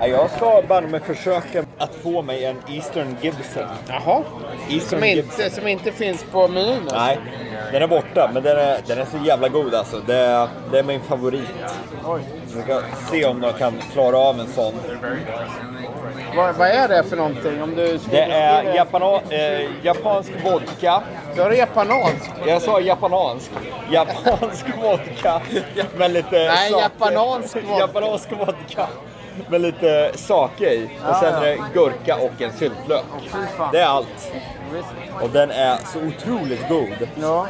Jag Jag ska bara med försöka att få mig en Eastern Gibson. Jaha. Eastern Som Gibson. inte, som inte finns på menyn? alltså? Nej, den är borta, men den är, den är så jävla god alltså. Det är, det är min favorit. Oj. Vi ska se om de kan klara av en sån. Vad, vad är det för någonting? Om du Det är japano, eh, japansk vodka. Du har det japansk? Jag sa japansk. Japansk vodka med lite Nej, sake. japansk vodka. Japansk vodka med lite sake i. Och sen är det gurka och en syltlök. Det är allt. Visst. Och den är så otroligt god. Ja.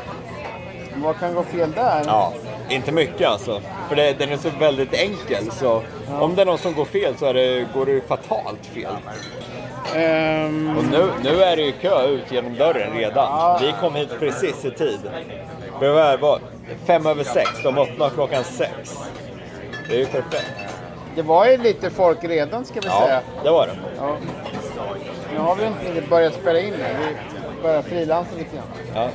Vad kan gå fel där? Ja, inte mycket alltså. För det, den är så väldigt enkel. Så om det är något som går fel så det, går det ju fatalt fel. Ehm, Och nu, nu är det ju kö ut genom dörren redan. Vi kom hit precis i tid. Det var fem över sex. De öppnar klockan sex. Det är ju perfekt. det var ju lite folk redan ska vi Ja, säga. det var det. Ja. Nu har vi inte börjat spela in det. Vi börjar frilansa lite grann. Ja.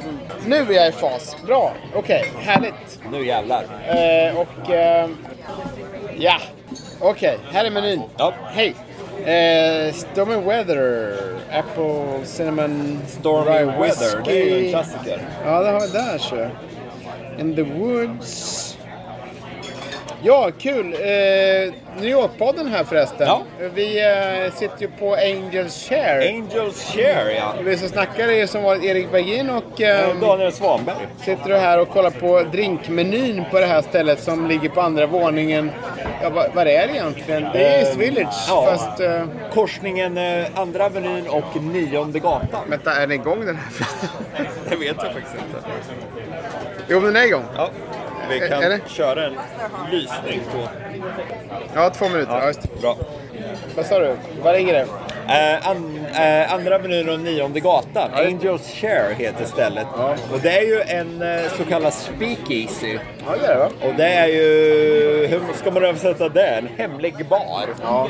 Nu är jag i fas. Bra. Okej, härligt. Nu jävlar. Eh, och... Eh, ja. Okej, här är menyn. Ja. Hej. Eh, Stormy Weather. Apple Cinnamon Stormy Rye Weather, det är ju en Whiskey. klassiker. Ja, det har vi där så. In the Woods. Ja, kul. Eh, New York-podden här förresten. Ja. Vi eh, sitter ju på Angels Chair. Angels Share ja. Vi som snackar är som varit Erik Bergin och eh, Daniel Svanberg. sitter du här och kollar på drinkmenyn på det här stället som ligger på andra våningen. Ja, vad, vad är det egentligen? Det är East Village ja. fast... Eh, Korsningen eh, Andra Avenyn och Nionde gatan. vänta, är den igång den här festen? Det vet jag faktiskt inte. Jo, men den är igång. Ja. Vi kan det? köra en lysning på. Ja, två minuter. Ja. just. Bra. Vad sa du? Vad ligger det? Eh, an, eh, andra Avenyn och Nionde gatan. Ja, Angels Share heter stället. Och det är ju en eh, så kallad speakeasy. Ja, det är det? Och det är ju, hur ska man översätta det? En hemlig bar. Ja.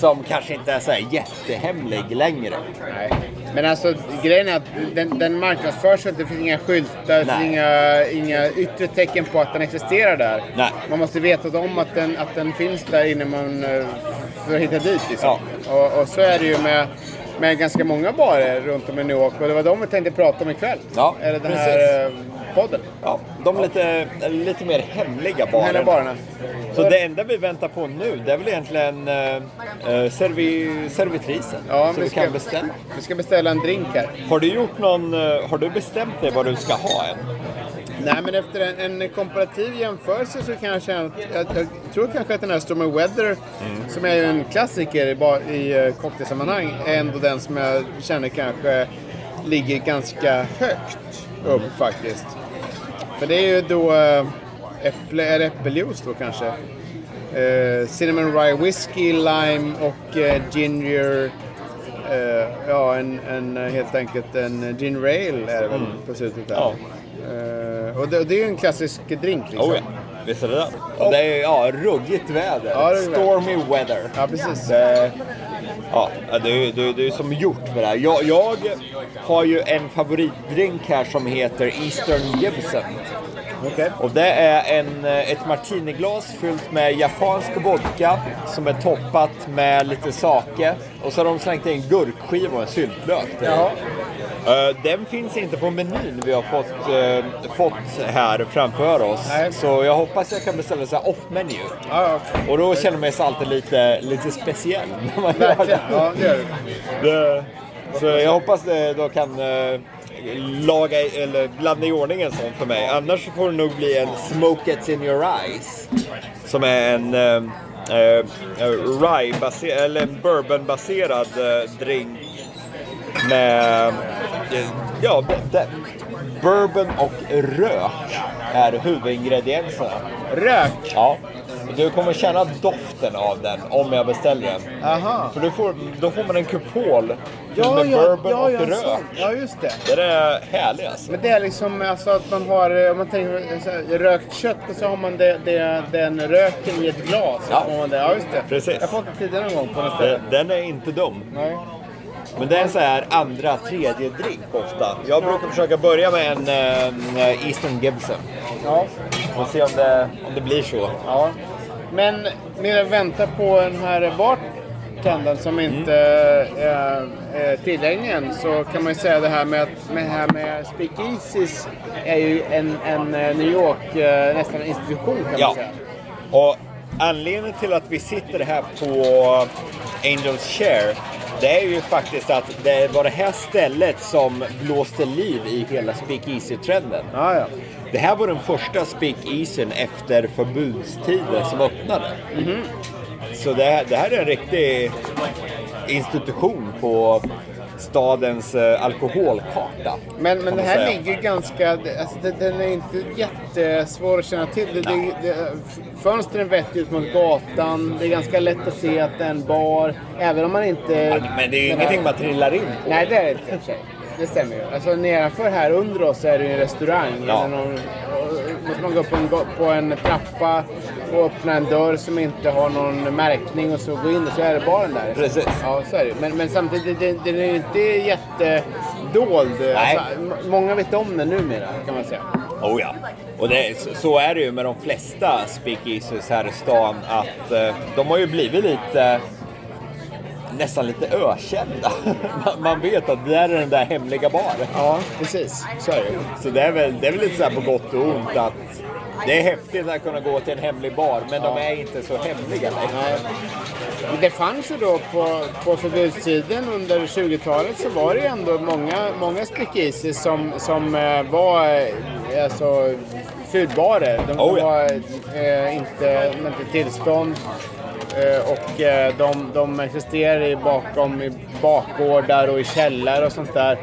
Som kanske inte är så jättehemlig längre. Nej. Men alltså grejen är att den, den marknadsförs inte. Det finns inga skyltar, det finns inga, inga yttre tecken på att den existerar där. Nej. Man måste veta om att den, att den finns där innan man eh, får hitta dit. Liksom. Och, och så är det ju med, med ganska många barer runt om i New York. Och det var de vi tänkte prata om ikväll. Ja, Eller den precis. här eh, podden. Ja, de lite, lite mer hemliga barerna. Så det enda vi väntar på nu, det är väl egentligen eh, eh, servi, servitrisen. Ja, så vi vi ska- kan beställa. Vi ska beställa en drink här. Har du gjort någon, eh, har du bestämt dig vad du ska ha än? Nej, men efter en, en komparativ jämförelse så kan jag känna att jag, jag tror kanske att den här Stormy Weather, som är ju en klassiker i, i uh, cocktailsammanhang, är ändå den som jag känner kanske ligger ganska högt upp faktiskt. För det är ju då äpple, är det äppeljuice då kanske? Eh, cinnamon Rye Whiskey, Lime och eh, Ginger. eh, ja, en, en, helt enkelt en Gin Rail är det väl på slutet där. Ja. Eh, och, det, det är ju en klassisk drink liksom. Oh ja, visst är det det? Och det är ja, ruggigt väder. Ja. Stormy weather. Ja, precis. Det, ja, det det, det är som gjort för det här. Jag, jag har ju en favoritdrink här som heter Eastern Gibson. Okej. Och det är en, eh, ett martiniglas fyllt med japansk vodka som är toppat med lite sake. Och så har de slängt in gurkskiva och en syltlök. Ja. Eh, Den finns inte på menyn vi har fått, eh, fått här framför oss. Nej. Så jag hoppas jag kan beställa så här off-menu. Ja, ja. Och då känner man sig alltid lite, lite speciell när man gör det. Ja, det gör det. Så jag hoppas det då kan eh, laga eller blanda i ordning en sån för mig. Annars får det nog bli en Smoke It In Your Eyes. Som är en eh, eh, rye eller en bourbon-baserad eh, drink med eh, ja, bourbon och rök är huvudingredienserna. Rök. Ja. Du kommer känna doften av den om jag beställer den. Aha. För du får, då får man en kupol Fylld med bourbon och en rök. Ja, just det. Det är härligt alltså. Men det är liksom alltså att man har, om man tänker så här, rökt kött och så har man det, det, den röken i ett glas. Ja. Får man det. ja just det. Precis. Jag har fått det tidigare någon gång på något ställe. Den är inte dum. Nej. Men det är så här andra, tredje drink ofta. Jag brukar försöka börja med en eh, Eastern Gibson. Ja. Och se om det, om det blir så. ja. Men medan vi väntar på den här bartendern som inte är, är tillgänglig än så kan man ju säga det här med att med, här med speakeasies är ju en, en eh, New York eh, nästan en institution kan Ja. man säga. Och anledningen till att vi sitter här på Angels Share det är ju faktiskt att det var det här stället som blåste liv i hela speakeasy-trenden. Ja, ja. Det här var den första speakeasyn efter förbudstiden som öppnade. Så det här, det här är en riktig institution på stadens eh, alkoholkarta. Men, men det här säga. ligger ganska... Alltså, det, den är inte jättesvår att känna till. Det, det, det, fönstren vetter ut mot gatan. Det är ganska lätt att se att det är en bar. Även om man inte... Men det är ju den här- ingenting man trillar in på. Nej, det är det inte. Det stämmer ju. Alltså nedanför här under oss är det ju en restaurang. Ja. Eller någon, måste man gå upp på en, ga- på en trappa och öppna en dörr som inte har någon märkning och så gå in och så är det baren där. Precis. Ja, så är det Men, men samtidigt, det- det- den är ju inte jättedold. Nej. Alltså, många vet om den numera kan man säga. Oh ja. Och det, så- så är det ju med de flesta speakeasies här i stan att eh, de har ju blivit lite nästan lite ökända. Man- vet att det där är den där hemliga baren. Ja, precis. Så är det. Så det är väl, det är väl lite så här på gott och ont att det är häftigt att kunna gå till en hemlig bar men de är inte så hemliga längre. Det fanns ju då på, på förbudstiden under 20-talet så var det ju ändå många, många speakeasies som, som eh, var eh, alltså, fulbarer. De, Oh, ja. var eh, inte, inte tillstånd. Eh, och eh, de, de existerar i bakom i bakgårdar och i källare och sånt där.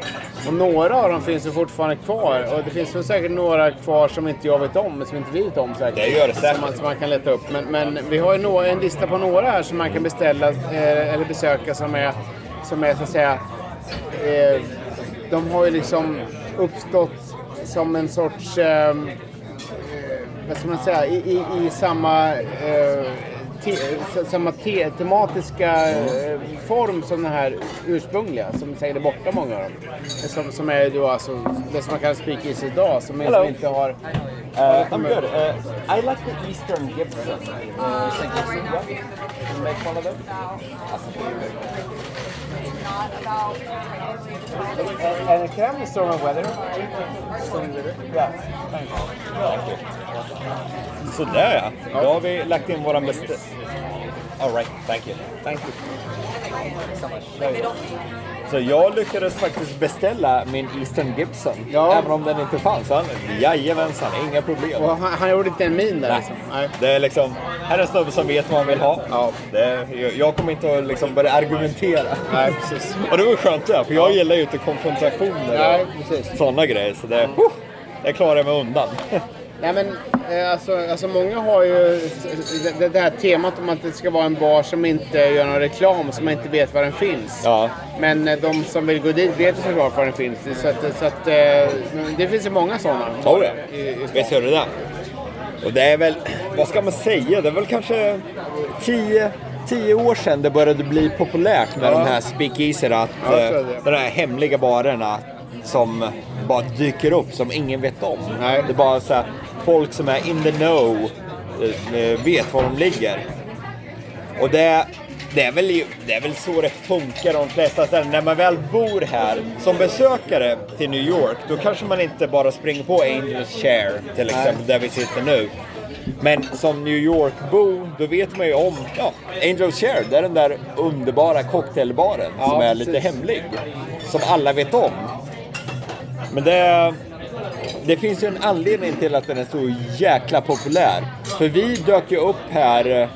Och några av dem finns ju fortfarande kvar. Och det finns väl säkert några kvar som inte jag vet om, som inte vi vet om säkert. Det gör det säkert. Som man, som man kan leta upp. Men, men vi har ju en lista på några här som man kan beställa eh, eller besöka som är, som är så att säga... De har ju liksom uppstått som en sorts... Vad ska man säga, i, i, i samma, te, samma te, tematiska eh, form som den här ursprungliga, som säkert är borta många av dem. Som, som är då alltså det som man kallar speakeasy idag, som, är, som inte har... Uh, I'm good. Uh, I like the Eastern Gibson. Uh, you make one of them? And can I have storm of weather? Yeah, Sådär ja. Då har vi lagt in våran beställning. Alright, thank you. Thank you. Så jag lyckades faktiskt beställa min Eastern Gibson. Ja. Även om den inte fanns. Han, jajamensan, inga problem. Och han, han gjorde inte en min där liksom. Nej. Det är liksom, här är en snubbe som vet vad han vill ha. Ja. Det, jag, jag kommer inte att liksom börja argumentera. Nej, precis. Och det var skönt det, för jag gillar ju inte konfrontationer Nej, och precis. sådana grejer. Så det, det klarar jag mig undan. Nej men eh, alltså, alltså många har ju det, det här temat om att det ska vara en bar som inte gör någon reklam, som man inte vet var den finns. Ja. Men eh, de som vill gå dit vet såklart var den finns. Så, att, så att, eh, det finns ju många sådana. Oh, ja. i, i stan. Visst gör det det. Och det är väl, vad ska man säga, det är väl kanske tio, tio år sedan det började bli populärt med Ja. de här speakeaserna. Att, Ja, de här hemliga barerna som bara dyker upp som ingen vet om. Nej. Det bara så här, folk som är in the know eh, vet var de ligger. Och det, det, är väl, det är väl så det funkar de flesta ställen. När man väl bor här som besökare till New York, då kanske man inte bara springer på Angels Share till exempel, där vi sitter nu. Men som New York-bo, då vet man ju om, ja, Angels Share, det är den där underbara cocktailbaren Ja, som är precis. lite hemlig. Som alla vet om. Men det, det finns ju en anledning till att den är så jäkla populär. För vi dök ju upp här, eh,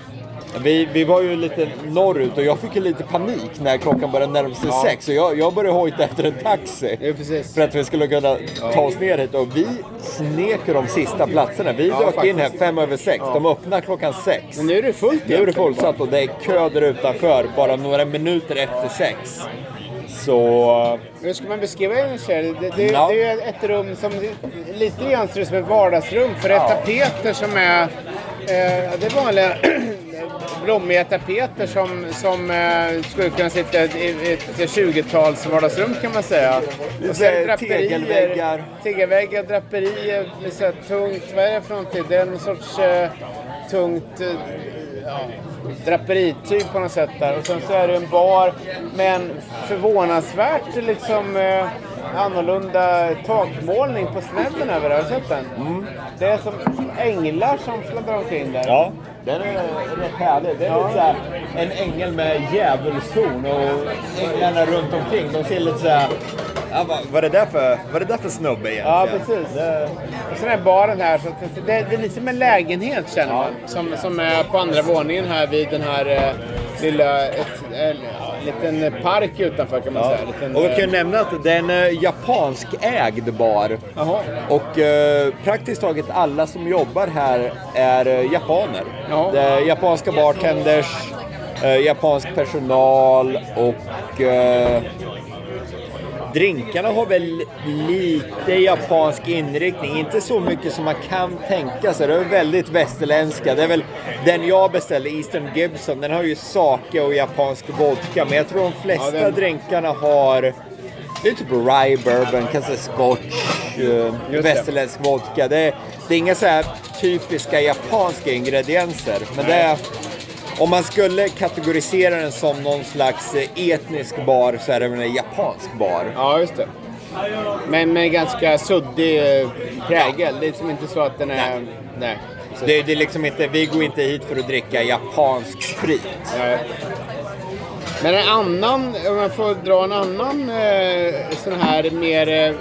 vi, vi var ju lite norrut och jag fick ju lite panik när klockan började närma sig Ja. sex. Så jag, jag började hojta efter en taxi. Ja. För att vi skulle kunna ta oss ner hit och vi snek de sista platserna. Vi Ja, dök in här faktiskt. fem över sex. De öppnar klockan sex. Men nu är det fullt Nu är det fullsatt och det är kö där utanför bara några minuter efter sex. Så... Hur ska man beskriva en Kjell? Det, det, Ja. det är ett rum som lite grann ser ut som ett vardagsrum. För det är Ja. tapeter som är... Eh, det är vanliga blommiga tapeter som, som eh, skulle kunna sitta i ett 20-tals vardagsrum kan man säga. Och det tegelväggar. Tegelväggar, draperier med så tungt... Vad är det för någonting? Det är någon sorts eh, tungt... Eh, ja, draperityp på något sätt där. Och sen så är det en bar med en förvånansvärt liksom eh, annorlunda takmålning på snedden över. Har du sett den? Det är som änglar som fladdrar omkring där. Ja, den är rätt härlig. Det är lite så här, en ängel med djävulshorn och änglarna runt omkring. De ser lite så vad, är det där för, vad är det där för snubbe egentligen? Ja, precis. Det, Och sen är baren här. Så det, det är lite som en lägenhet känner man. Som, som är på andra våningen här vid den här eh, lilla... Ett, ja, liten park utanför kan man ja. säga. Liten, Och vi kan ju eh, nämna att det är en eh, japansk ägd bar. Jaha. Och eh, praktiskt taget alla som jobbar här är eh, japaner. Ja. Det är japanska bartenders, eh, japansk personal och eh, Drinkarna har väl lite japansk inriktning, inte så mycket som man kan tänka sig. Det är väldigt västerländska. Det är väl den jag beställde, Eastern Gibson, den har ju sake och japansk vodka. Men jag tror de flesta Ja, den- drinkarna har det är typ rye bourbon, kanske scotch, uh, det. västerländsk vodka. Det är, det är inga så här typiska japanska ingredienser. Men det är, om man skulle kategorisera den som någon slags eh, etnisk bar så är det väl en japansk bar. Ja, just det. Men med ganska suddig eh, prägel. Det är liksom inte så att den är... Nej. precis. Det, det är liksom inte, vi går inte hit för att dricka japansk sprit. Nej. Men en annan, om jag får dra en annan eh, sån här mer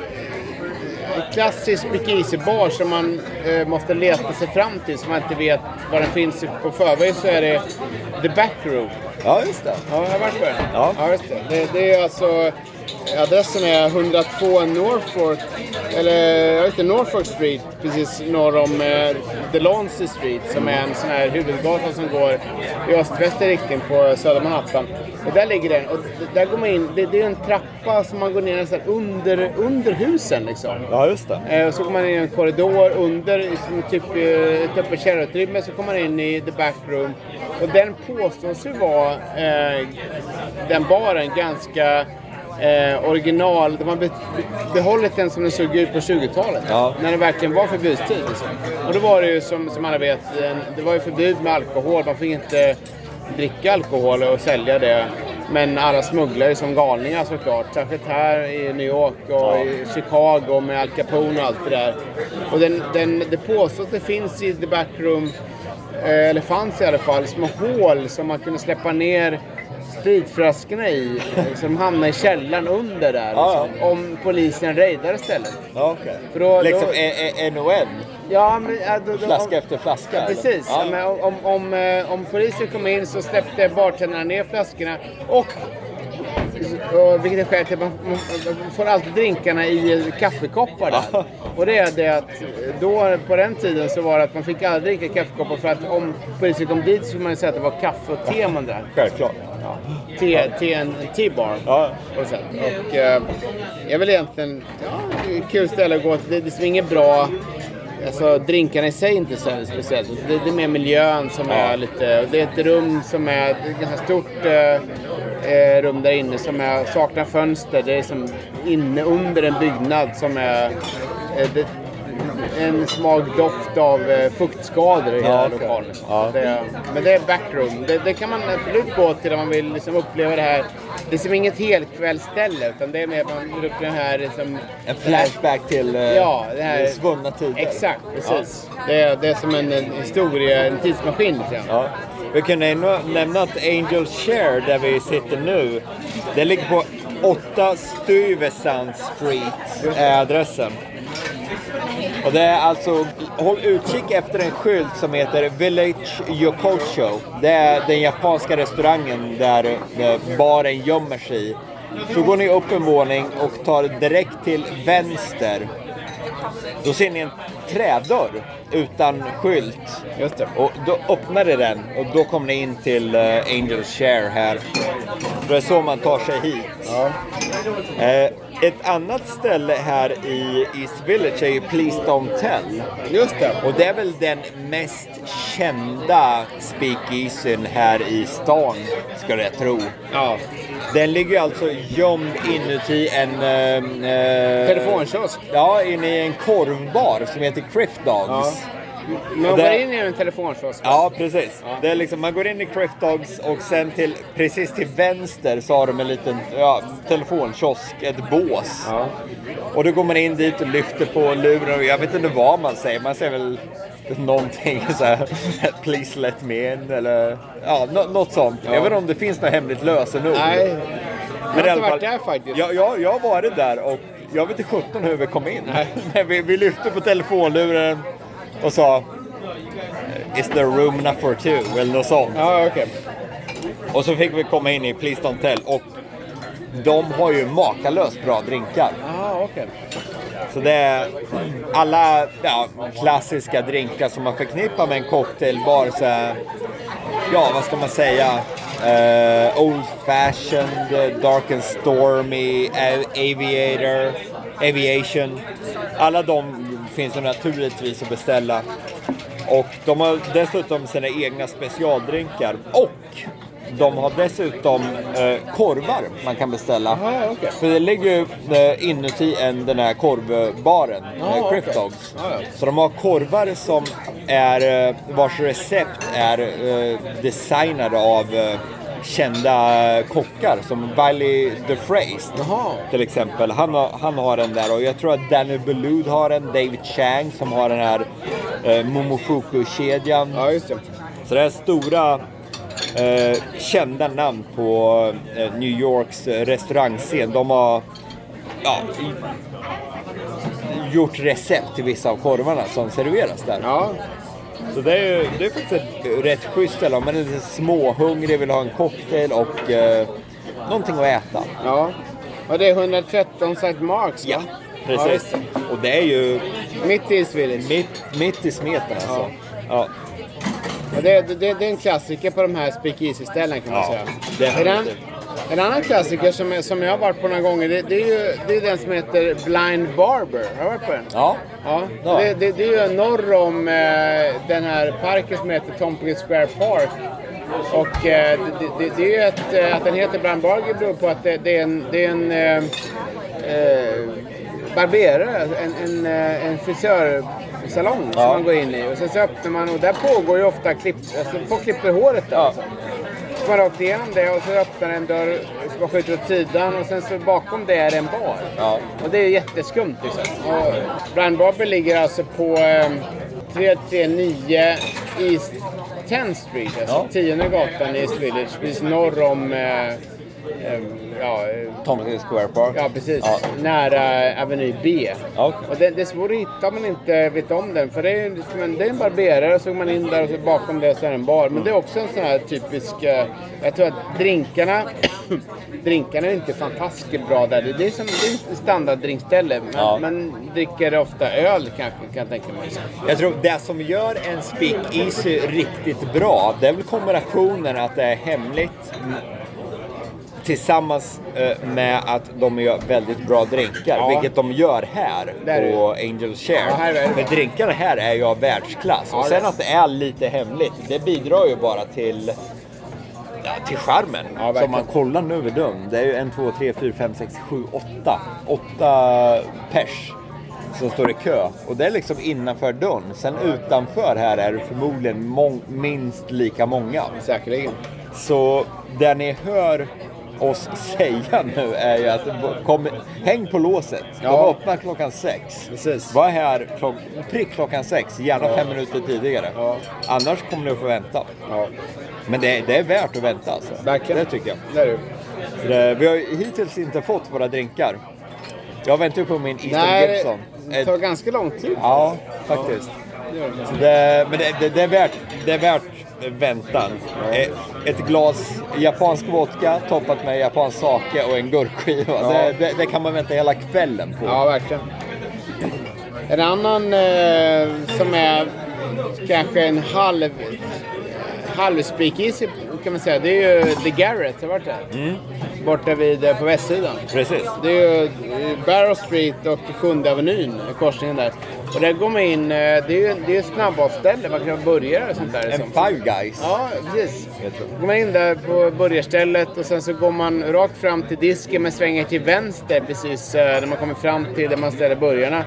klassisk speakeasy-bar som man eh, måste leta sig fram till, som man inte vet var den finns på förväg, så är det The Backroom. Ja, just det. Ja, jag har varit på den. Ja. just det. det. Det är alltså... Adressen är 102 Norfolk, eller jag vet inte, Norfolk Street, precis norr om eh, Delancey Street, som är en sån här huvudgata som går i öst-väster riktning på södra Manhattan. Och där ligger den. Och där går man in, det, det är en trappa som man går ner nästan under, under husen liksom. Ja, just det. Eh, och så går man in i en korridor under, typ eh, ett öppet källarutrymme, så kommer man in i the back room. Och den påstås ju vara, eh, den baren, ganska eh, original. De har be- behållit den som den såg ut på 20-talet. Ja. När det verkligen var förbudstid. Liksom. Och då var det ju som, som alla vet, det var ju förbud med alkohol. Man fick inte dricka alkohol och sälja det. Men alla smugglar ju som galningar såklart. Särskilt här i New York och i Chicago med Al Capone och allt det där. Och den, den, det påstås att det finns i the backroom, eh, eller fanns i alla fall, små hål som man kunde släppa ner spritflaskorna i. de hamnade i källaren under där. Ja, Liksom, om polisen raidar istället. Ja. För då- liksom då- ä- ä- NON, Ja, men, ja, då, då, flaska efter flaska. eller? Precis. Ja. Ja. Men om, om, eh, om polisen kom in så släppte bartendrarna ner flaskorna och och vilket är skälet till att man, får alltid drinkarna i kaffekoppar där. Ja. Och det är det att då på den tiden så var det att man fick aldrig dricka kaffekoppar för att om polisen kom dit så skulle man ju säga att det var kaffe och te man drack. Självklart. Ja. Te, en tea-bar. Ja. Och, så. och eh, jag vill egentligen, ja, det är ett kul ställe att gå till. Det är liksom inget bra, alltså drinkarna i sig är inte så speciellt. Det, det är mer miljön som är lite, det är ett rum som är, är ett ganska stort eh, eh, rum där inne som är, saknar fönster. Det är som inne under en byggnad som är, eh, det, en svag doft av eh, fuktskador i hela lokalen. Ja. Det, men det är backroom. Det, det kan man absolut gå till om man vill liksom uppleva det här. Det är som inget helkvällsställe utan det är mer att man uppleva det här liksom, En flashback till eh, Ja, det här- svunna tider. Exakt, precis. Det, är, det är som en, en historia, en tidsmaskin. Liksom. Ja. Vi kan nämna, nämna att Angel Share, där vi sitter nu, det ligger på 8 Stuyvesant Street, är adressen. Och det är alltså, håll utkik efter en skylt som heter Village Yokocho. Det är den japanska restaurangen där eh, baren gömmer sig. Så går ni upp en våning och tar direkt till vänster. Då ser ni en trädörr utan skylt. Just det. Och då öppnar det den och då kommer ni in till uh, Angels Share här. Det är så man tar sig hit. Ja. Eh, ett annat ställe här i East Village är ju Please Don't Tell. Just det. Och det är väl den mest kända speakeasyn här i stan, skulle jag tro. Ja. Den ligger alltså gömd inuti en... Eh, eh, Telefonkiosk. Ja, inne i en korvbar som heter Crift Dogs. Ja. Man går in i en telefonkiosk. Ja, precis. Det är liksom, man går in i Crift Dogs och sen till, precis till vänster så har de en liten ja, telefonkiosk, ett bås. Ja. Och då går man in dit och lyfter på luren och jag vet inte vad man säger. Man säger väl någonting så här, Please let me in eller ja, nå- något sånt. Jag vet inte om det finns något hemligt lösenord. Nej. Men Jag har inte varit där faktiskt. Jag, jag, jag har varit där och jag vet inte 17 hur vi kom in. Men vi, vi lyfte på telefonluren och sa Is there room enough for two? Eller något sånt. Ja, okej. Och så fick vi komma in i Please Don't Tell och de har ju makalöst bra drinkar. Ja, okej. Så det är alla ja, klassiska drinkar som man förknippar med en cocktailbar. Så är, ja, vad ska man säga? Eh, old fashioned, dark and stormy, aviator, aviation. Alla de finns ju naturligtvis att beställa. Och de har dessutom sina egna specialdrinkar. Och de har dessutom eh, korvar man kan beställa. Jaha, okej. För det ligger ju eh, inuti en, den här korvbaren, Ja, eh. Crypt Dogs. Ja, ja. Så de har korvar som är, eh, vars recept är eh, designade av eh, kända kockar som Wiley DeFrace Jaha. till exempel. Han har, han har den där och jag tror att Danny Belud har den, David Chang som har den här eh, Momofuku-kedjan. Ja, just det. Så det är stora eh, kända namn på eh, New Yorks eh, restaurangscen. De har ja, i- gjort recept till vissa av korvarna som serveras där. Ja. Så det är, ju- det är faktiskt ett rätt schysst ställe om man är lite småhungrig, vill ha en cocktail och eh, någonting att äta. Ja. Och det är 113 St. Marks, va? Ja, Ja, precis. visst. och det är ju Mitt i East Village. mitt, mitt i smeten alltså. Ja. Och det, det, det är en klassiker på de här speakeasy-ställen kan man Ja, säga. definitivt. En, annan klassiker som, är- som jag har varit på några gånger, det, det är ju det är den som heter Blind Barber. Har du varit på den? Ja. Ja, Ja. Det, det, det är ju norr om eh, den här parken som heter Tompkins Square Park. Och eh, det, det, det är ju ett, eh, att den heter Blind Barber beror på att det, är en, det är en eh, eh, barberare, en, en, eh, en frisörsalong som Ja. man går in i. Och sen så öppnar man och där pågår ju ofta klipp, alltså folk klipper håret där. Ja. Alltså. Så man rakt igenom det och så öppnar en dörr som man skjuter åt sidan och sen så bakom det är det en bar. Ja. Och det är jätteskumt liksom. Och Blind Barber ligger alltså på eh, 339 East 10th Street, alltså Ja. 10 gatan i East Village, precis norr om eh, ja, eh, Tompkins Square Park. ja, precis. Ja. Nära Aveny B. Okej. Och det, det är svårt att hitta om man inte vet om den. För det är, liksom en, det är en barberare och så går man in där och så bakom det så är det en bar. Men det är också en sån här typisk... eh, Jag tror att drinkarna... drinkarna är inte fantastiskt bra där. Det det är som det är standarddrinkställe. Men Ja. man dricker ofta öl kanske, kan jag tänka mig. Jag tror det som gör en speakeasy riktigt bra, det är väl kombinationen att det är hemligt tillsammans eh, med att de gör väldigt bra drinkar, Ja. vilket de gör här Det är på Angel Share. Ja, här är det. Men drinkarna här är ju av världsklass. Ja, och det sen är- att det är lite hemligt, det bidrar ju bara till Ja, till charmen. Ja, Som verkligen. man kollar nu vid dörren. Det är ju en, två, tre, fyra, fem, sex, sju, åtta. Åtta pers som står i kö. Och det är liksom innanför dörren. Sen utanför här är det förmodligen minst lika många. Säkerligen. Så det ni hör oss säga nu är ju att kom, häng på låset. De Ja. öppnar klockan sex. Precis. Var här klock, prick klockan sex, gärna fem minuter tidigare. Ja. Annars kommer ni att få vänta. Ja, Men det, det är värt att vänta alltså. verkligen. Det tycker jag. Det är det. Det, vi har hittills inte fått våra drinkar. Jag väntar ju på min Easton Nej, Gibson. det tar ganska lång tid. ja, faktiskt. Det men det, det, det, är värt, det är värt väntan. Eh, Ett glas japansk vodka toppat med japansk sake och en gurkskiva. Ja. Det, det, det kan man vänta hela kvällen på. Ja, verkligen. En annan eh, som är kanske en halv halv speakeasy kan man säga. Det är ju The Garrett, har du varit där? Borta vid, eh, på västsidan. Precis. Det är ju eh, Barrow Street och Sjunde Avenyn, korsningen där. Och där går man in, eh, det är ju det är ett snabbmatsställe, man kan börja och sånt där. En liksom. Five Guys. Ja, precis. Tror. Går man in där på börjarstället och sen så går man rakt fram till disken men svänger till vänster precis eh, när man kommer fram till där man ställer burgarna.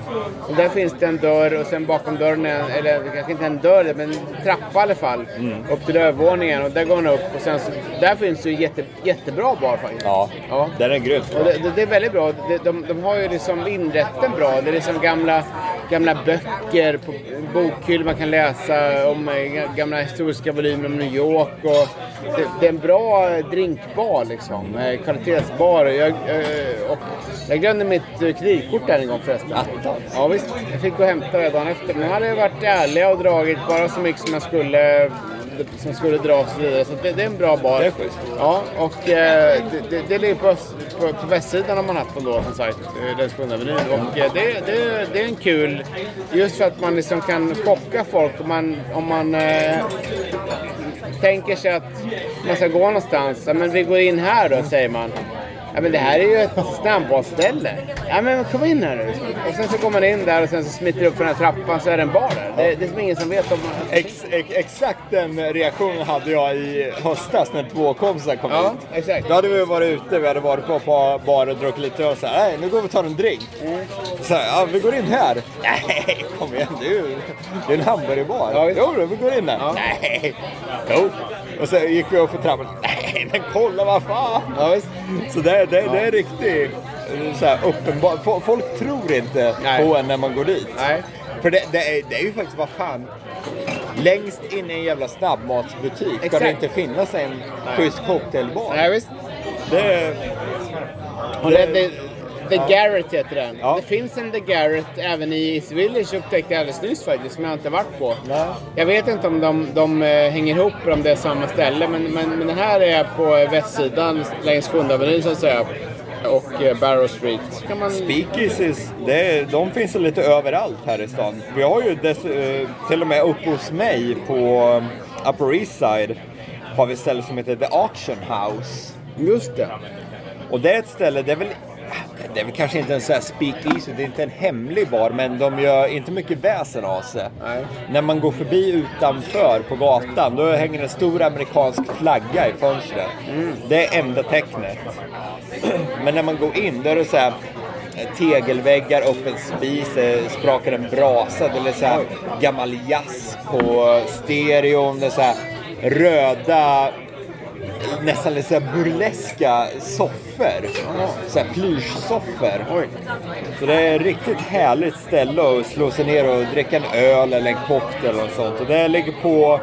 Och där finns det en dörr och sen bakom dörren, eller kanske inte en dörr, men en trappa i alla fall. Upp till övervåningen och där går man upp och sen så, där finns det ju jätte, jättebra bar faktiskt. Ja, Ja. den är grym. Och det, det, är väldigt bra. De, de, de har ju liksom inrätten bra. Det är liksom gamla, gamla böcker på bokhyllor man kan läsa om eh, gamla historiska volymer om New York. Och det, det är en bra drinkbar liksom. Eh, Kvalitetsbar. Jag, eh, och jag glömde mitt kreditkort där en gång förresten. Attans. Ja visst. Jag fick gå och hämta det dagen efter. Men de hade varit ärliga och dragit bara så mycket som jag skulle som skulle dras vidare. Så det, det är en bra bar. Det är schysst. Ja, och eh, det, det, ligger på, på, på västsidan av Manhattan då som sagt, eh, längs Sjunde Avenyn. Och eh, det, det, det är en kul, just för att man liksom kan chocka folk om man, om man eh, tänker sig att man ska gå någonstans. Ja, men vi går in här då, säger man. Ja, men det här är ju ett snabbmatsställe. Ja, men kom in här nu. Och sen så går man in där och sen så det upp för den här trappan så är det en bar där. Det, det är som ingen som vet om... Ex, ex, exakt den reaktionen hade jag i höstas när två kompisar kom Ja, ut. exakt. Då hade vi varit ute, vi hade varit på, bar och druckit lite öl. Så här, nej, nu går vi och tar en drink. Så här, ja, vi går in här. Nej, kom igen, det är ju det är en hamburgerbar. Ja, visst. jo, vi går in där. Ja. Nej, jo. Och så gick vi upp för trappan. Nej, men kolla vad fan. Ja, visst. Så det, det, det är riktigt eh, så här, uppenbart. Fo- Folk tror inte Nej. på en när man går dit. Nej. För det, det, är, det är ju faktiskt, vad fan. Längst in i en jävla snabbmatsbutik ska Exakt. det inte finnas en schysst cocktailbar. Nej, visst. Det, det, det, The Garrett heter den. Ja. Det finns en The Garrett även i East Village upptäckte jag alldeles nyss faktiskt, som jag inte varit på. Nej. Jag vet inte om de, de eh, hänger ihop eller om det är samma ställe, men, men, men den här är på eh, västsidan längs Sjunde Avenyn så att säga. Och eh, Barrow Street. Kan man... Speakeasies, det, de finns lite överallt här i stan. Vi har ju dess, till och med uppe hos mig på Upper East Side har vi ett ställe som heter The Auction House. Just det. Och det är ett ställe, det är väl, det är väl kanske inte en sån här speakeasy, det är inte en hemlig bar, men de gör inte mycket väsen av sig. Nej. När man går förbi utanför på gatan, då hänger en stor amerikansk flagga i fönstret. Det är enda tecknet. Men när man går in, då är det så här eh, tegelväggar, öppen spis, sprakar en brasa, det är så här gammal jazz på stereon, det är så här röda nästan lite så burleska soffor. Så här plyschsoffor. Oj. Så det är ett riktigt härligt ställe att slå sig ner och dricka en öl eller en cocktail något sånt. Och det ligger på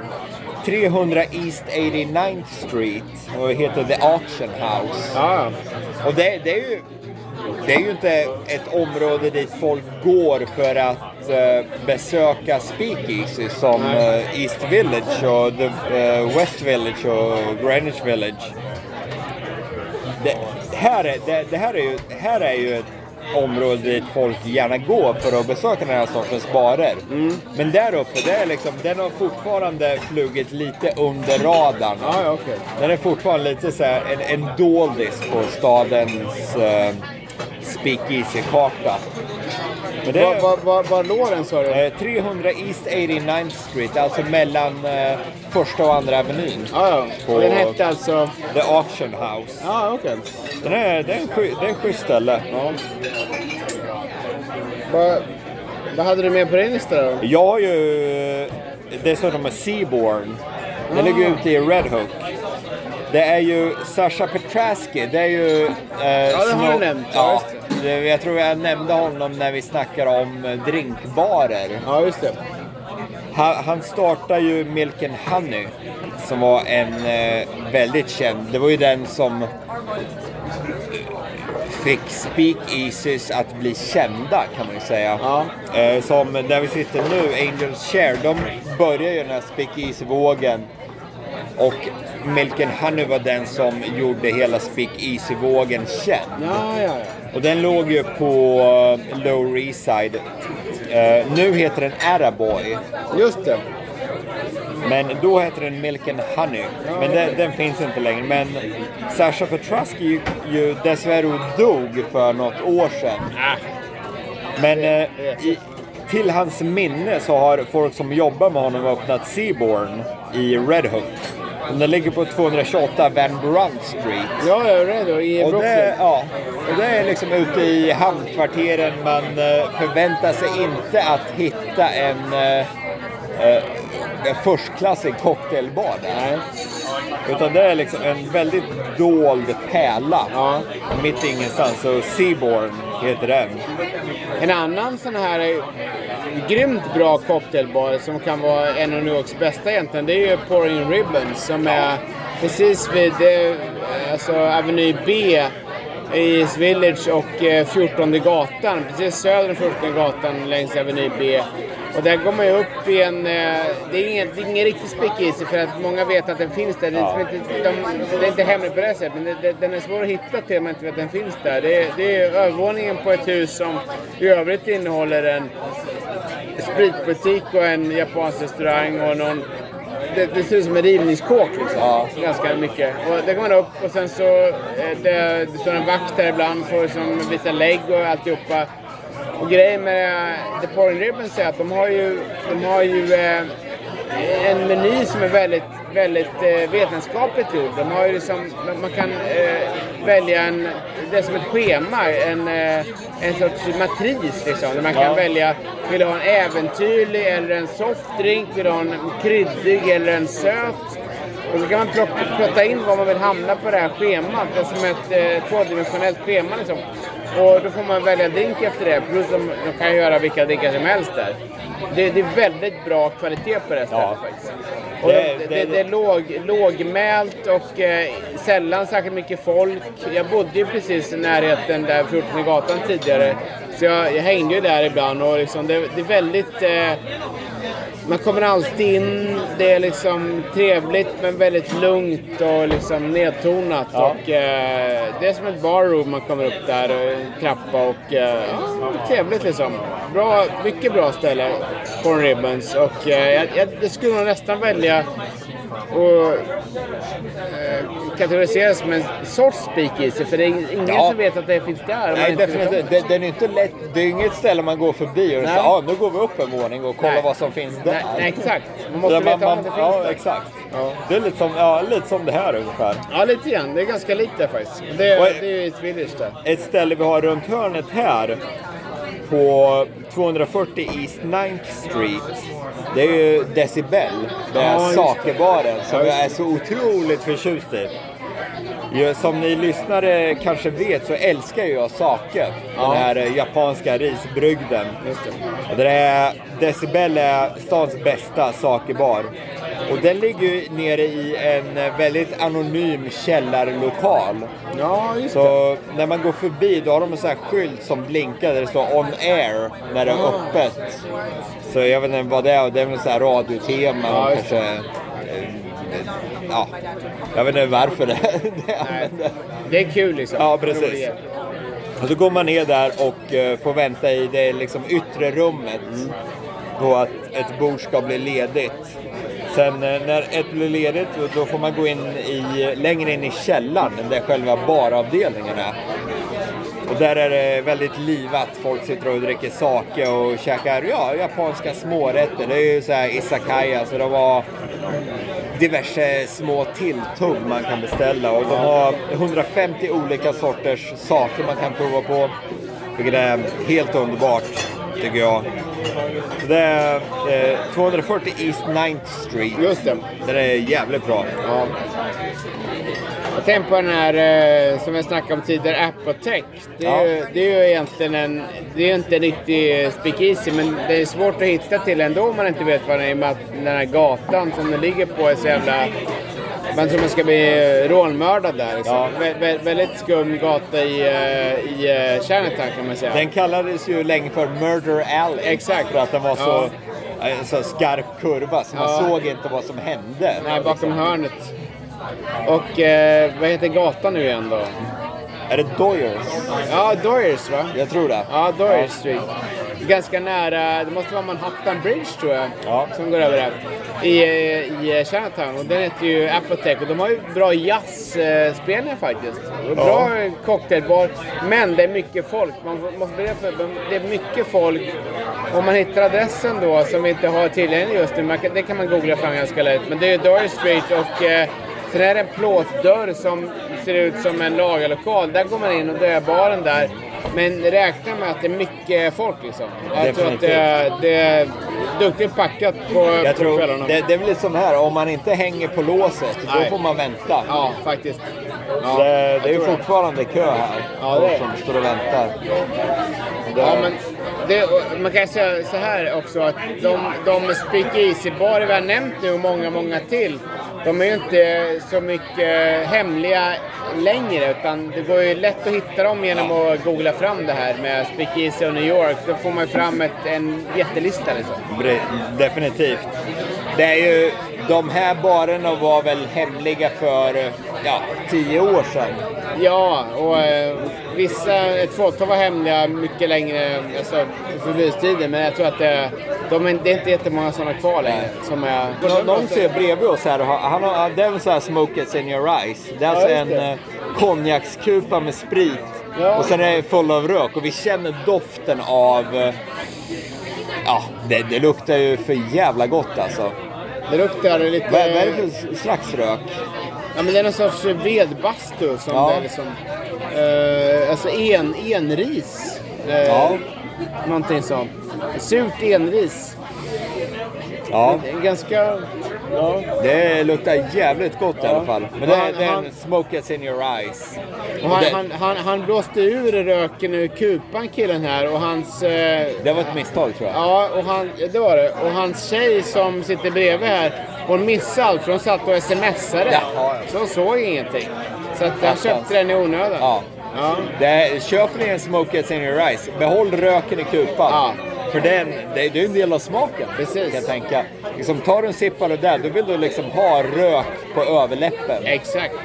300 East 89th Street och heter The Auction House. Ja, Och det, det är ju det är ju inte ett område dit folk går för att eh, besöka speakeasy som eh, East Village och the, eh, West Village och Greenwich Village. Det här är, det, det här är, ju, här är ju ett område dit folk gärna går för att besöka den här sortens barer. Men där uppe, det är liksom, den har fortfarande flugit lite under radarn. ja okej. Den är fortfarande lite så här en, en doldis på stadens uh, speakeasy-karta. Var, var, var, var låg den sa du? eh, 300 East 89th Street, alltså mellan eh, första och andra avenyn. Ja, ja. Och den hette alltså... The Auction House. Ja, okej. Den är, det, är en sky, det är en schysst ställe. Ja. Vad, vad hade du med på din lista då? Jag har ju dessutom med Seaborn. Den ligger ute i Red Hook. Det är ju Sasha Petraski, det är ju... Eh, Ja, det har du nämnt. Ja, Ja, jag tror jag nämnde honom när vi snackade om eh, drinkbarer. Ja, just det. Han, han startade ju Milk and Honey som var en eh, väldigt känd. Det var ju den som fick Speakeasies att bli kända kan man ju säga. Ja. Eh, som där vi sitter nu, Angels Share, de började ju den här Speakeasy-vågen. Och Milk and Honey var den som gjorde hela Speakeasy-vågen känd. Ja, ja, ja. Och den låg ju på eh, Lower East Side. Eh, nu heter den Araboy. Just det. Men då hette den Milk and Honey. Men den, den finns inte längre. Men Sasha Petrusky ju, ju dessvärre dog för något år sedan. Men eh, i, till hans minne så har folk som jobbar med honom öppnat Seaborn i Red Hook. Den ligger på 228 Van Brunt Street. Ja, jag är rädd. I Och det, ja, och det är liksom ute i hamnkvarteren. Man eh, förväntar sig inte att hitta en, eh, eh, en förstklassig cocktailbar där. Nej. Utan det är liksom en väldigt dold pärla. Ja. Mitt ingenstans. Så Seaborn heter den. En annan sån här grymt bra cocktailbar som kan vara en av New Yorks bästa egentligen, det är ju Pouring Ribbons som är precis vid alltså Avenue B i East Village och eh, 14 gatan, precis söder om 14 gatan längs Avenue B. Och där går man ju upp i en... eh, Det är ingen, det är ingen riktig speakeasy för att många vet att den finns där. Det är, Ja. liksom inte, de, det är inte hemligt på det sättet, men det, det, den är svår att hitta till man inte vet att den finns där. Det är, det är övervåningen på ett hus som i övrigt innehåller en spritbutik och en japansk restaurang och någon... Det, det ser ut som en rivningskåk liksom. Ja. Ganska mycket. Och där går man upp och sen så... eh, Det, det står en vakt där ibland för som visar lägg och alltihopa. Och grejen med The Pouring Ribbons är att de har ju, de har ju eh, en meny som är väldigt, väldigt eh, vetenskapligt gjord. De har ju liksom, man kan eh, välja en, det är som ett schema, en, eh, en sorts matris liksom. Där man kan Ja. välja, vill du ha en äventyrlig eller en softdrink? Vill du ha en kryddig eller en söt? Och så kan man plocka, plotta in var man vill hamna på det här schemat. Det är som ett eh, tvådimensionellt schema liksom. Och då får man välja drink efter det. Plus de, de kan göra vilka drinkar som helst där. Det, det är väldigt bra kvalitet på det stället Ja. faktiskt. Och Det- det, det- det är låg, lågmält och eh, sällan särskilt mycket folk. Jag bodde ju precis i närheten där 14 gatan tidigare. Så jag, jag hängde ju där ibland och liksom, det, det är väldigt... Eh, man kommer alltid in, det är liksom trevligt men väldigt lugnt och liksom nedtonat. Ja. Och, eh, det är som ett barroom man kommer upp där, och trappa och eh, trevligt liksom. Bra, mycket bra ställe, Corn Ribbons. Och eh, jag, jag, jag skulle nog nästan välja och eh, kategoriseras som en sorts speakeasy för det är ingen Ja. som vet att det finns där. Nej, definitivt. det. Det, är inte lätt. Det är inget ställe man går förbi och säger ja, nu går vi upp en våning och kollar Nej. vad som finns där. Nej, nej, exakt. Man måste Där veta man, om det finns Ja, där. exakt. Ja. Det är lite som, ja, lite som det här ungefär. Ja, lite grann. Det är ganska likt det faktiskt. Det, Och- det är ju Swedish där. Ett ställe vi har runt hörnet här på 240 East 9th Street. Det är ju Decibel, den här sakebaren som Ja, jag är så otroligt förtjust i. Som ni lyssnare kanske vet så älskar jag sake. Den här japanska risbrygden. Just det. Och det är, Decibel är stans bästa sakebar. Och den ligger ju nere i en väldigt anonym källarlokal. Ja, just det. Så när man går förbi då har de en sån här skylt som blinkar där det står on air när det är öppet. Så jag vet inte vad det är, det är väl så här radiotema Ja, kanske... eh, Ja, jag vet inte varför det, det Nej. använder. Det är kul liksom. Ja, precis. Och så går man ner där och eh, får vänta i det liksom yttre rummet på att ett bord ska bli ledigt. Sen eh, när ett blir ledigt då- får man gå in i, längre in i källaren där själva baravdelningen är. Och där är det väldigt livat. Folk sitter och dricker sake och käkar ja, japanska smårätter. Det är ju så här isakaya, så alltså, det var diverse små tilltugg man kan beställa. Och de har 150 olika sorters saker man kan prova på. Vilket är helt underbart, tycker jag. Så det är eh, 240 East 9th Street. Just det. Det är jävligt bra. Ja. Jag tänkte på den här eh, som jag snackade om tidigare, Apotec. Det är, ju, det är ju egentligen en, det är inte en riktig speakeasy men det är svårt att hitta till ändå om man inte vet vad den är. i och med att Den här gatan som den ligger på är så jävla... Tror man ska bli eh, rånmördad där. Liksom. Ja. Vä- vä- väldigt skum gata i, eh, i uh, Chinatown kan man säga. Den kallades ju länge för Murder Alley. Exakt. För att den var så, Ja. en så skarp kurva så man Ja. såg inte vad som hände. Nej, bakom hörnet. Och eh, vad heter gatan nu igen då? Är det Doyers? Ja, Doyers va? Jag tror det. Ja, Doyer Street. ganska nära, det måste vara Manhattan Bridge tror jag, Ja. som går över där. I, i Chinatown. Och den heter ju Apotec och de har ju bra jazzspelningar faktiskt. Och Bra cocktailbar, men det är mycket folk. Man måste för det är mycket folk. Om man hittar adressen då som vi inte har tillgänglig just nu, det kan man googla fram ganska lätt. Men det är Dory Street och sen är det en plåtdörr som ser ut som en lagerlokal. Där går man in och är baren där. Men räkna med att det är mycket folk liksom. Jag tror att det, det är duktigt packat på, Jag på tror, kvällarna. det, det är väl lite som här, om man inte hänger på låset, då Nej. får man vänta. Ja, faktiskt. Ja, det, det är ju fortfarande kö här. Ja, det är. Som står och väntar. Det, Ja, men det, man kan säga så här också att de, de speakeasy-barer vi har nämnt nu och många, många till. De är ju inte så mycket hemliga längre utan det går ju lätt att hitta dem genom att googla fram det här med speakeasy och New York. Då får man ju fram ett, en jättelista liksom. Definitivt. Det är ju, de här barerna var väl hemliga för ja, tio år sedan. Ja, och eh, vissa, ett fåtal var hemliga mycket längre, alltså förbudstiden. Men jag tror att det, de är, det är inte jättemånga sådana kvar längre. Som är, Nå- Någon ser bredvid oss här, han har, det är en sån här smoke it's in your eyes. Det är alltså just en eh, konjakskupa med sprit. Ja. Och sen är det full av rök och vi känner doften av... eh, Ja, det, det luktar ju för jävla gott alltså. Det luktar lite... Vad, vad är det för slags rök? Ja, men det är någon sorts vedbastu som Ja. det är liksom... Eh, alltså en, enris. Eh, Ja. Någonting sånt. Surt enris. Ja, Det är ganska... Ja. det luktar jävligt gott i alla fall. Men det, Han- är- det är en smoke in your eyes. Han, det, han, han, han blåste ur röken ur kupan killen här och hans... Eh, det var ett misstag tror jag. Ja, och han, det var det. Och hans tjej som sitter bredvid här, hon missade allt för hon satt och smsade. Ja. Så hon såg ingenting. Så att han köpte den i onödan. Ja. Ja. Det, köper ni en smoke in your eyes, behåll röken i kupan. Ja. För den, det, det är en del av smaken. Precis. Kan jag tänka. Liksom, tar du en sipp av det där, då vill du liksom ha rök på överläppen. Exakt.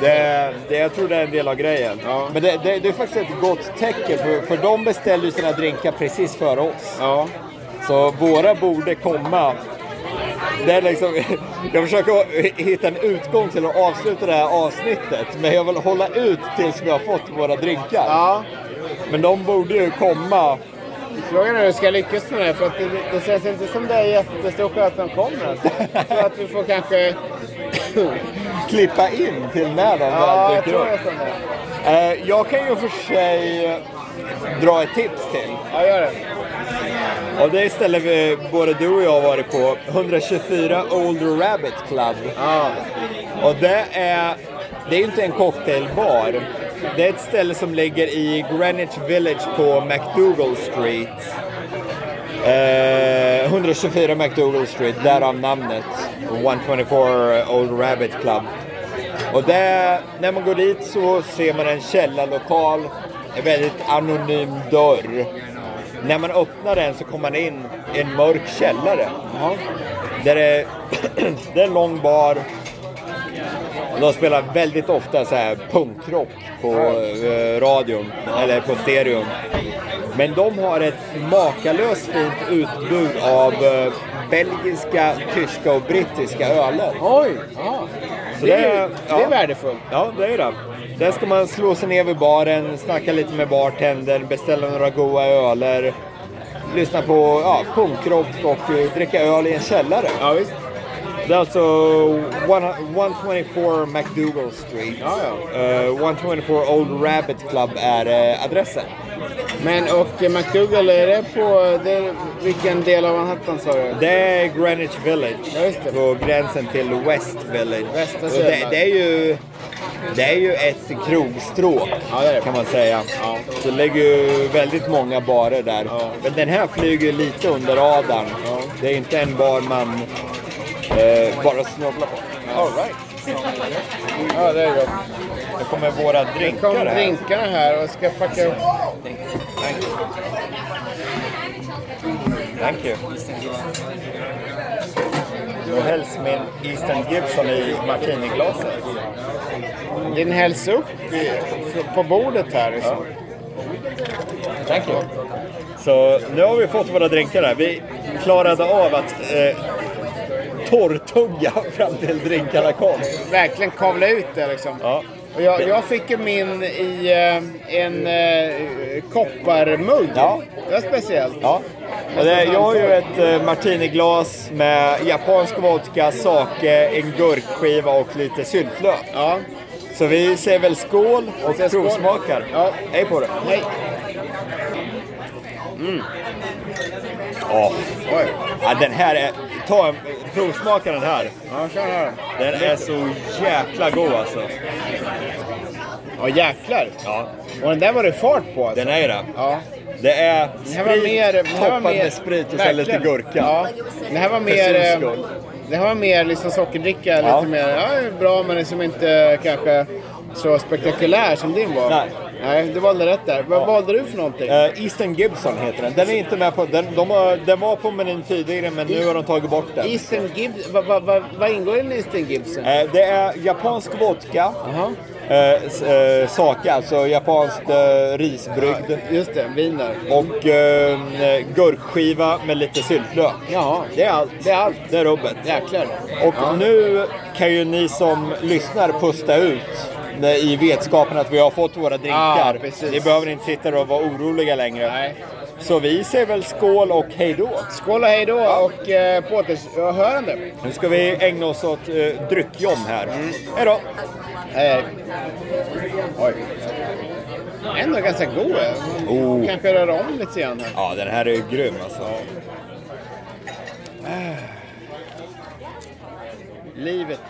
Det, det, jag tror det är en del av grejen. Ja. Men det, det, det är faktiskt ett gott tecken, för, för de beställde ju sina drinkar precis före oss. Ja. Så våra borde komma. Det är liksom, jag försöker hitta en utgång till att avsluta det här avsnittet, men jag vill hålla ut tills vi har fått våra drinkar. ja. Men de borde ju komma. Frågan är hur vi ska lyckas med det. För att det, det känns inte som det är jättestor chans att de kommer. Alltså. Jag tror att vi får kanske... klippa in till när de Ja, väl jag dyker upp. det. Eh, jag kan ju för sig dra ett tips till. Ja, gör det. Och det är stället vi, både du och jag har varit på. 124 Old Rabbit Club. Ja. Och det är, det är inte en cocktailbar. Det är ett ställe som ligger i Greenwich Village på McDougall Street. Eh, 124 McDougall Street, därav namnet. 124 Old Rabbit Club. Och där, när man går dit så ser man en källarlokal, en väldigt anonym dörr. När man öppnar den så kommer man in i en mörk källare. Där det, det är en lång bar. De spelar väldigt ofta så här punkrock på eh, radion, eller på stereon. Men de har ett makalöst fint utbud av eh, belgiska, tyska och brittiska öler. Oj! Ja. Så Det, är, ju- det är ja. värdefullt. Ja, det är det. Där ska man slå sig ner vid baren, snacka lite med bartendern, beställa några goda öler, lyssna på ja, punkrock och eh, dricka öl i en källare. Ja, visst. Det är alltså one- 124 McDougall Street. Ja, ja. Eh, 124 Old Rabbit Club är eh, adressen. Men och McDougall, är det på... Det är, vilken del av Manhattan sa du? Det är Greenwich Village, Ja, just det. på gränsen till West Village. Västra det, det, är ju, det är ju ett krogstråk Ja, det det. kan man säga. Ja. Så det ligger ju väldigt många barer där. Ja. Men den här flyger lite under radarn. Det är inte en bar man eh, bara snubblar på. All right. Ja, det är gott. Nu kommer våra Nu drinkar kom här. drinkarna här och ska packa upp. Thank you. Thank you. Helst med en Eastern Gibson i martiniglaset. Din hälls upp i, på bordet här. Liksom. Thank you. Så nu har vi fått våra drinkar här. Vi klarade av att eh, torrtugga fram till drinkarna kom. Verkligen kavla ut det liksom. Ja. Och jag, jag fick ju min i eh, en eh, kopparmugg. Ja. Det var speciellt. Ja. Och det, jag har ju ett eh, martiniglas med japansk vodka, sake, en gurkskiva och lite syltlök. Ja. Så vi säger väl skål och skål. provsmakar. Ja. Hej på det! Hej. Åh. Oj. Ja, den här är... Ta en, provsmaka den här. Ja, kör här. Den är så jäkla god alltså. Ja, jäklar. Ja, Och den där var det fart på alltså. den är det. Ja. Det är Det här var sprit mer... Det toppad mer med sprit och sen lite gurka. Ja. Det här var mer... Det här var mer liksom sockerdricka. Ja. Lite mer... Ja, det bra men liksom inte kanske så spektakulär som din var. Nej. Nej, du valde rätt där. Vad valde du för någonting? Eh, Eastern Gibson heter den. Den är inte med på... Den, de har, den var på menyn tidigare men nu har de tagit bort den. Eastern Gibson, vad va, va, vad ingår i en Eastern Gibson? Eh, det är japansk vodka. Jaha, Eh, eh, sake, alltså japanskt eh, risbrygd. just det, vin där. Och eh, gurkskiva med lite syltlök. Jaha, Det är allt. det är allt. Det är rubbet. Jäklar. Och Ja. nu kan ju ni som lyssnar pusta ut i vetskapen att vi har fått våra drinkar. Ja, ni behöver inte sitta och vara oroliga längre. Nej. Så vi säger väl skål och hej då. Skål och hej då och eh, på återhörande. Nu ska vi ägna oss åt eh, dryckjom här. Mm. Hej då! Hej. Oj. Ändå ganska god. Oh. Kanske röra om lite grann här. Ja, den här är ju grym alltså. Livet